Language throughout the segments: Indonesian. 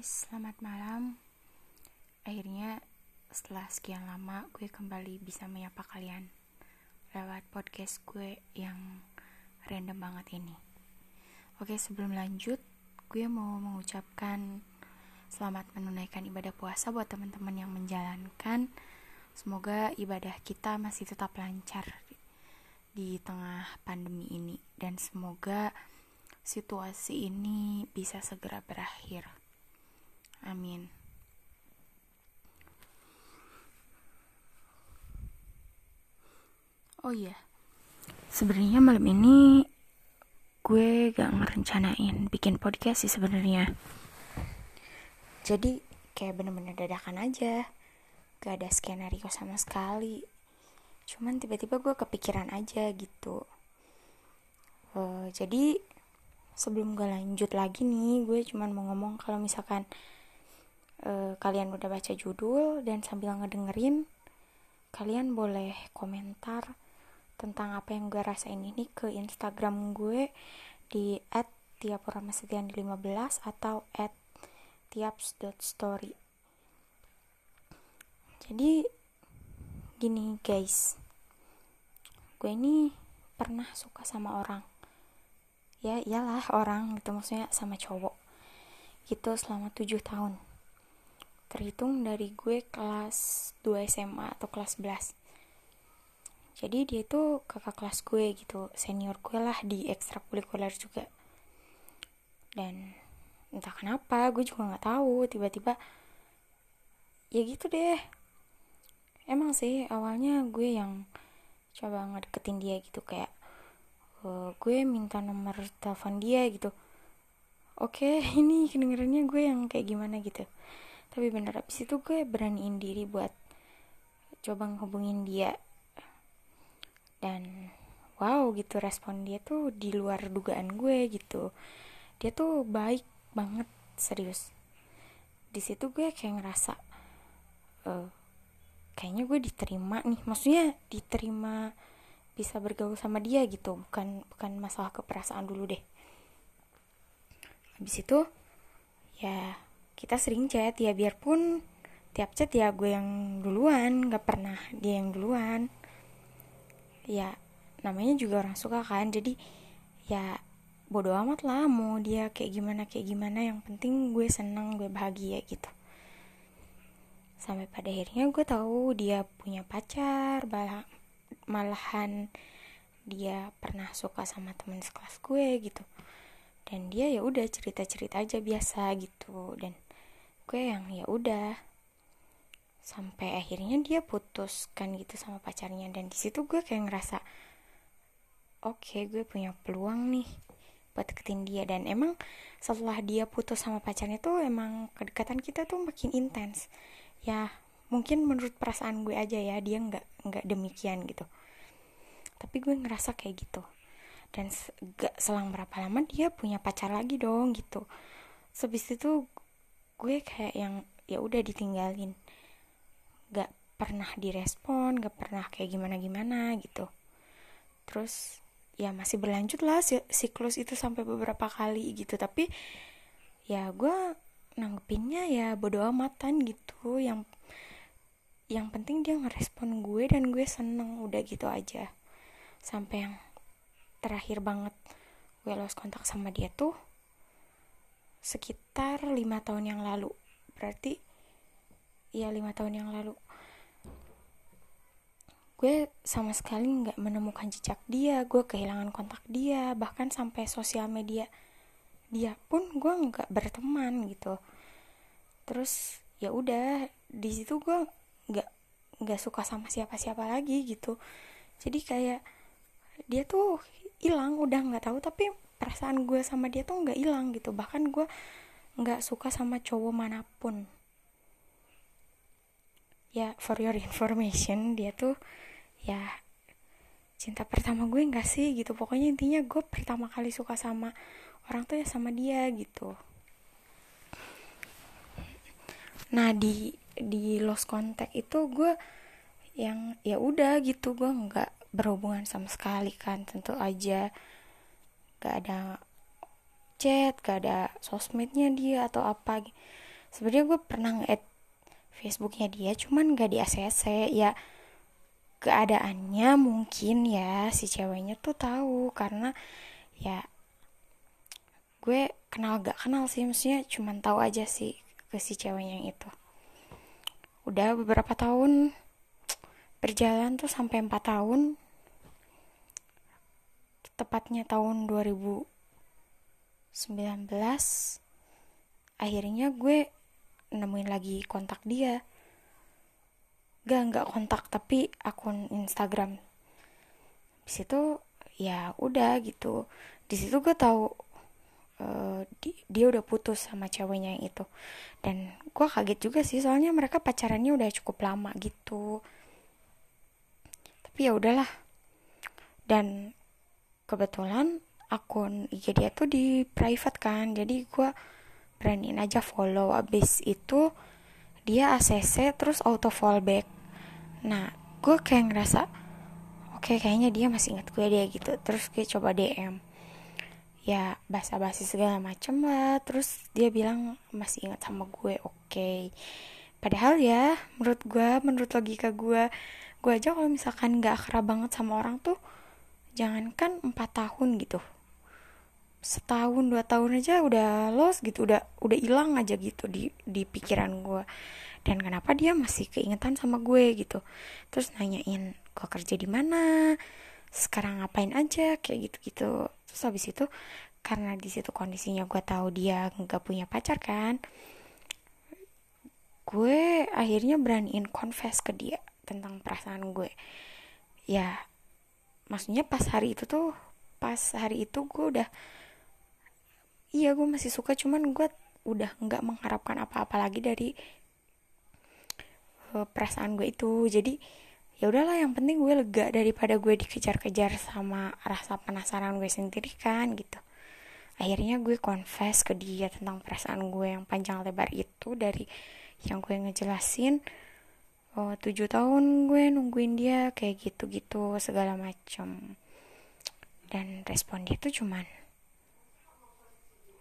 guys, selamat malam. Akhirnya setelah sekian lama gue kembali bisa menyapa kalian lewat podcast gue yang random banget ini. Oke, sebelum lanjut, gue mau mengucapkan selamat menunaikan ibadah puasa buat teman-teman yang menjalankan. Semoga ibadah kita masih tetap lancar di tengah pandemi ini dan semoga situasi ini bisa segera berakhir. Amin. Oh iya, sebenarnya malam ini gue gak ngerencanain bikin podcast sih sebenarnya. Jadi kayak bener-bener dadakan aja, gak ada skenario sama sekali. Cuman tiba-tiba gue kepikiran aja gitu. Uh, jadi sebelum gue lanjut lagi nih gue cuman mau ngomong kalau misalkan uh, kalian udah baca judul dan sambil ngedengerin kalian boleh komentar tentang apa yang gue rasain ini ke instagram gue di at tiapuramasetian 15 atau at tiaps.story jadi gini guys gue ini pernah suka sama orang. Ya iyalah orang gitu maksudnya sama cowok gitu selama tujuh tahun terhitung dari gue kelas 2 SMA atau kelas 11 jadi dia itu kakak kelas gue gitu senior gue lah di ekstrakurikuler juga. Dan entah kenapa gue juga nggak tahu tiba-tiba ya gitu deh. Emang sih awalnya gue yang coba ngedeketin dia gitu kayak uh, gue minta nomor telepon dia gitu. Oke okay, ini kedengarannya gue yang kayak gimana gitu tapi bener abis itu gue beraniin diri buat coba ngehubungin dia. Dan wow gitu respon dia tuh di luar dugaan gue gitu. Dia tuh baik banget serius. Di situ gue kayak ngerasa uh, kayaknya gue diterima nih. Maksudnya diterima bisa bergaul sama dia gitu. Bukan bukan masalah keperasaan dulu deh. Habis itu ya kita sering chat ya biarpun tiap chat ya gue yang duluan nggak pernah dia yang duluan. Ya namanya juga orang suka kan jadi ya bodoh amat lah mau dia kayak gimana kayak gimana. Yang penting gue seneng gue bahagia gitu. Sampai pada akhirnya gue tahu dia punya pacar malahan dia pernah suka sama teman sekelas gue gitu. Dan dia ya udah cerita cerita aja biasa gitu dan gue yang ya udah. Sampai akhirnya dia putuskan gitu sama pacarnya. Dan di situ gue kayak ngerasa oke okay, gue punya peluang nih buat deketin dia. Dan emang setelah dia putus sama pacarnya tuh emang kedekatan kita tuh makin intens. Ya mungkin menurut perasaan gue aja ya dia nggak nggak demikian gitu. Tapi gue ngerasa kayak gitu. Dan gak selang berapa lama dia punya pacar lagi dong gitu. Sebis itu gue kayak yang ya udah ditinggalin. Gak pernah direspon gak pernah kayak gimana gimana gitu. Terus ya masih berlanjut lah siklus itu sampai beberapa kali gitu. Tapi ya gue nanggepinnya ya bodo amatan gitu. Yang yang penting dia ngerespon gue dan gue seneng udah gitu aja. Sampai yang terakhir banget gue lost kontak sama dia tuh sekitar lima tahun yang lalu. Berarti ya lima tahun yang lalu. Gue sama sekali nggak menemukan jejak dia gue kehilangan kontak dia bahkan sampai sosial media dia pun gue nggak berteman gitu. Terus ya udah di situ gue nggak nggak suka sama siapa-siapa lagi gitu. Jadi kayak dia tuh hilang udah nggak tahu tapi perasaan gue sama dia tuh nggak hilang gitu. Bahkan gue nggak suka sama cowok mana pun. Ya for your information dia tuh ya cinta pertama gue nggak sih gitu. Pokoknya intinya gue pertama kali suka sama orang tuh ya sama dia gitu. Nah di di lost contact itu gue yang ya udah gitu. Gue nggak berhubungan sama sekali kan tentu aja gak ada chat gak ada sosmednya dia atau apa sebenarnya gue pernah nge-add Facebooknya dia cuman gak di ACC ya keadaannya mungkin ya si ceweknya tuh tahu karena ya gue kenal gak kenal sih maksudnya cuman tahu aja sih ke si ceweknya yang itu. Udah beberapa tahun berjalan tuh sampai 4 tahun tepatnya tahun 2019 akhirnya gue nemuin lagi kontak dia. Gak nggak kontak tapi akun Instagram. Di situ ya udah gitu. Di situ gue tahu uh, di, dia udah putus sama ceweknya yang itu. Dan gue kaget juga sih soalnya mereka pacarannya udah cukup lama gitu. Tapi ya udahlah. Dan kebetulan akun IG dia tuh di private kan jadi gue beraniin aja follow. Abis itu dia ACC terus auto fallback. Nah gue kayak ngerasa oke okay, kayaknya dia masih ingat gue dia gitu. Terus gue coba DM ya basa-basi segala macem lah. Terus dia bilang masih ingat sama gue oke. Okay. padahal ya menurut gue menurut logika gue gue aja kalau misalkan nggak akrab banget sama orang tuh jangankan empat tahun gitu. Setahun dua tahun aja udah los gitu udah udah hilang aja gitu di di pikiran gue dan kenapa dia masih keingetan sama gue gitu. Terus nanyain gue kerja di mana? Sekarang ngapain aja? Kayak gitu gitu terus habis itu karena di situ kondisinya gue tahu dia nggak punya pacar kan gue akhirnya beraniin confess ke dia tentang perasaan gue. Ya maksudnya pas hari itu tuh pas hari itu gue udah iya gue masih suka cuman gue udah nggak mengharapkan apa-apa lagi dari uh, perasaan gue itu. Jadi ya udahlah yang penting gue lega daripada gue dikejar-kejar sama rasa penasaran gue sendiri kan gitu. Akhirnya gue confess ke dia tentang perasaan gue yang panjang lebar itu dari yang gue ngejelasin oh, tujuh tahun gue nungguin dia kayak gitu-gitu segala macam dan respon dia tuh cuman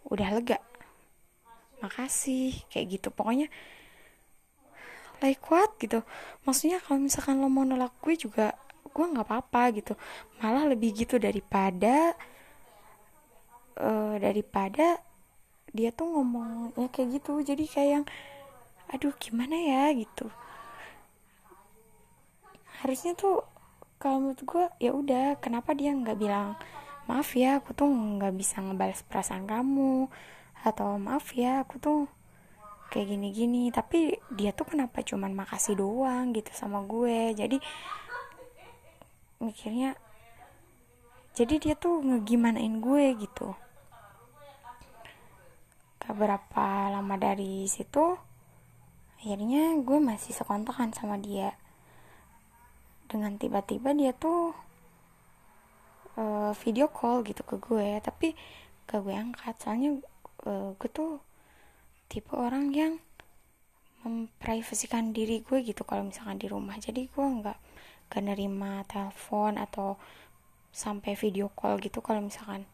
udah lega. Makasih. Kayak gitu. Pokoknya like what gitu. Maksudnya kalau misalkan lo mau nolak gue juga gue nggak apa-apa gitu. Malah lebih gitu daripada uh, daripada dia tuh ngomongnya kayak gitu. Jadi kayak yang aduh gimana ya? Gitu harusnya tuh kalau menurut gue ya udah kenapa dia nggak bilang maaf ya aku tuh nggak bisa ngebalas perasaan kamu atau maaf ya aku tuh kayak gini-gini tapi dia tuh kenapa cuman makasih doang gitu sama gue? Jadi mikirnya jadi dia tuh ngegimanain gue gitu. Beberapa lama dari situ akhirnya gue masih sekontakan sama dia dengan tiba-tiba dia tuh uh, video call gitu ke gue tapi ke gue angkat. Soalnya uh, gue tuh tipe orang yang memprivasikan diri gue gitu kalau misalkan di rumah. Jadi gue nggak gak nerima telepon atau sampai video call gitu kalau misalkan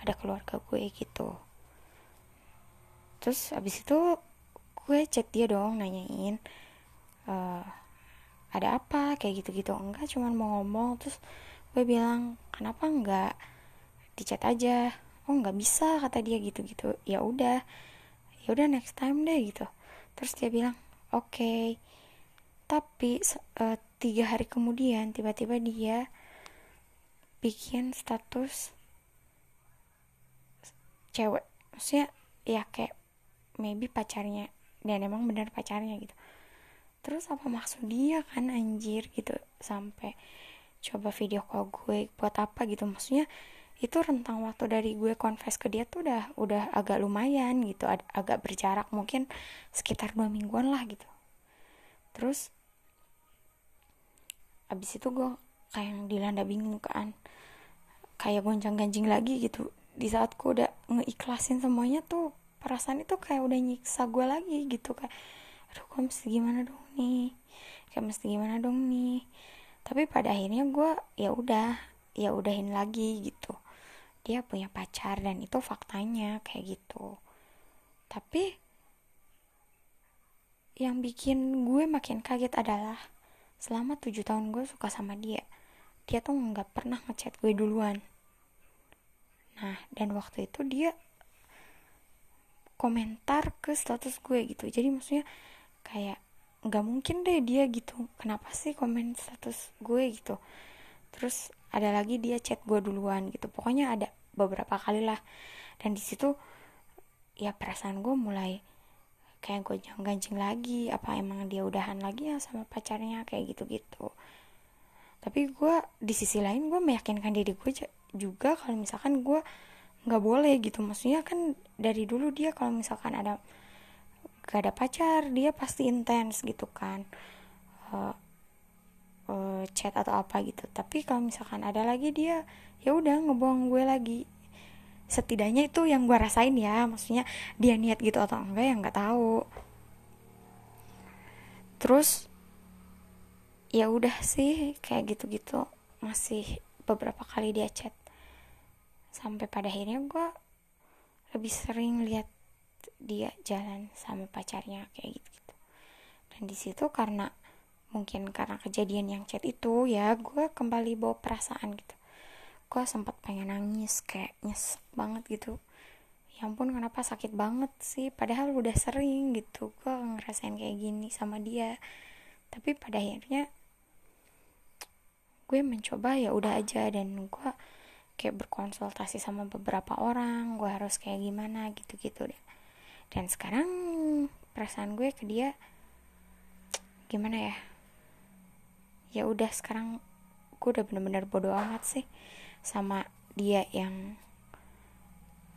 ada keluarga gue gitu. Terus abis itu gue chat dia dong nanyain uh, ada apa? Kayak gitu-gitu. Enggak cuman mau ngomong. Terus gue bilang kenapa enggak? Dicat aja. Oh nggak bisa kata dia gitu-gitu. Ya udah ya udah next time deh gitu. Terus dia bilang oke. Okay. tapi uh, tiga hari kemudian tiba-tiba dia bikin status cewek. Maksudnya ya kayak maybe pacarnya. Dan emang benar pacarnya gitu terus apa maksud dia kan anjir? Gitu. Sampai coba video call gue buat apa? Gitu. Maksudnya itu rentang waktu dari gue confess ke dia tuh udah udah agak lumayan gitu. Ag agak berjarak mungkin sekitar dua mingguan lah gitu. Terus abis itu gue kayak yang dilanda bingung kan. Kayak goncang ganjing lagi gitu. Di saat gue udah ngeikhlasin semuanya tuh perasaan itu kayak udah nyiksa gue lagi gitu kayak aduh gue mesti gimana dong nih? Kayak mesti gimana dong nih? Tapi pada akhirnya gue ya udah ya udahin lagi gitu. Dia punya pacar dan itu faktanya kayak gitu. Tapi yang bikin gue makin kaget adalah selama tujuh tahun gue suka sama dia dia tuh nggak pernah ngechat gue duluan. Nah dan waktu itu dia komentar ke status gue gitu. Jadi maksudnya kayak nggak mungkin deh dia gitu. Kenapa sih komen status gue gitu? Terus ada lagi dia chat gue duluan gitu. Pokoknya ada beberapa kali lah. Dan di situ ya perasaan gue mulai kayak gue gancing lagi. Apa emang dia udahan lagi ya sama pacarnya? Kayak gitu gitu tapi gue di sisi lain gue meyakinkan diri gue juga kalau misalkan gue nggak boleh gitu. Maksudnya kan dari dulu dia kalau misalkan ada gak ada pacar dia pasti intens gitu kan. Uh, uh, chat atau apa gitu. Tapi kalau misalkan ada lagi dia ya udah ngebuang gue lagi. Setidaknya itu yang gue rasain ya maksudnya dia niat gitu atau enggak ya nggak tahu. Terus ya udah sih kayak gitu-gitu. Masih beberapa kali dia chat. Sampai pada akhirnya gue lebih sering lihat dia jalan sama pacarnya kayak gitu gitu dan di situ karena mungkin karena kejadian yang chat itu ya gue kembali bawa perasaan gitu. Gue sempat pengen nangis kayak nyesek banget gitu. Ya ampun kenapa sakit banget sih? Padahal udah sering gitu gue ngerasain kayak gini sama dia. Tapi pada akhirnya gue mencoba ya udah aja dan gue kayak berkonsultasi sama beberapa orang gue harus kayak gimana gitu-gitu deh dan sekarang perasaan gue ke dia gimana ya? Ya udah sekarang gue udah bener-bener bodoh amat sih sama dia yang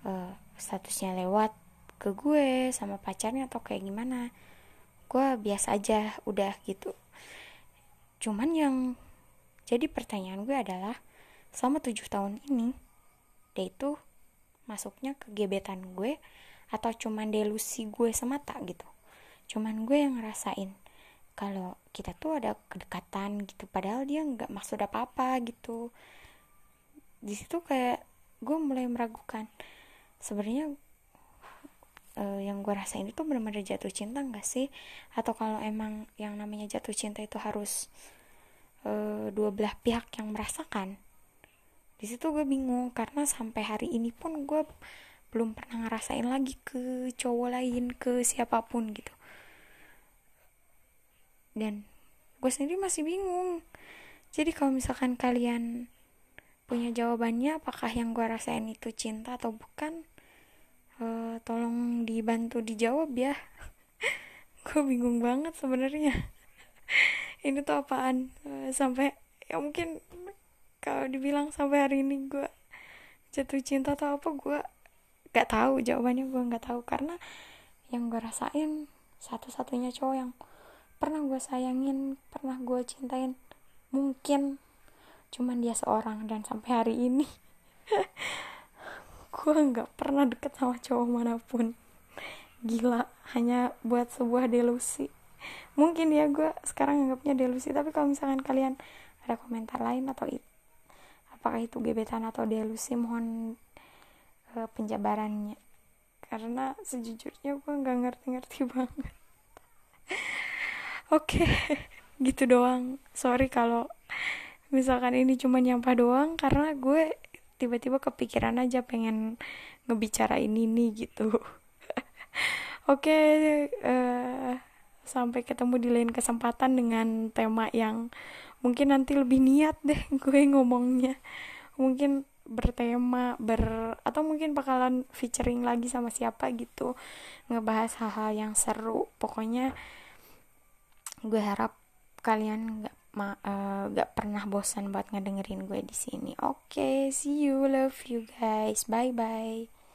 uh, statusnya lewat ke gue sama pacarnya atau kayak gimana. Gue biasa aja udah gitu. Cuman yang jadi pertanyaan gue adalah selama tujuh tahun ini dia itu masuknya ke gebetan gue atau cuman delusi gue semata gitu. Cuman gue yang ngerasain kalau kita tuh ada kedekatan gitu. Padahal dia nggak maksud apa apa gitu. Di situ kayak gue mulai meragukan sebenarnya uh, yang gue rasain itu benar-benar jatuh cinta nggak sih? Atau kalau emang yang namanya jatuh cinta itu harus uh, dua belah pihak yang merasakan? Di situ gue bingung karena sampai hari ini pun gue belum pernah ngerasain lagi ke cowok lain ke siapa pun gitu. Dan gue sendiri masih bingung. Jadi kalau misalkan kalian punya jawabannya apakah yang gue rasain itu cinta atau bukan uh, tolong dibantu dijawab ya. Gue bingung banget sebenarnya. Ini tuh apaan? Uh, sampai ya mungkin kalau dibilang sampai hari ini gue jatuh cinta atau apa gue gak tahu jawabannya gue nggak tahu. Karena yang gue rasain satu-satunya cowok yang pernah gue sayangin pernah gue cintain mungkin cuman dia seorang. Dan sampai hari ini gue nggak pernah deket sama cowok mana pun. Gila hanya buat sebuah delusi. Mungkin ya gue sekarang anggapnya delusi. Tapi kalau misalkan kalian ada komentar lain atau apakah itu gebetan atau delusi mohon penjabarannya. Karena sejujurnya gue nggak ngerti-ngerti banget. Oke okay, gitu doang. Sorry kalau misalkan ini cuma nyampah doang karena gue tiba-tiba kepikiran aja pengen ngebicarain ini gitu. Oke okay, uh, eh, sampai ketemu di lain kesempatan dengan tema yang mungkin nanti lebih niat deh gue ngomongnya. Mungkin bertema ber atau mungkin bakalan featuring lagi sama siapa gitu ngebahas hal-hal yang seru. Pokoknya gue harap kalian nggak ma uh, gak pernah bosan buat ngedengerin gue di sini. Oke okay, see you love you guys. Bye bye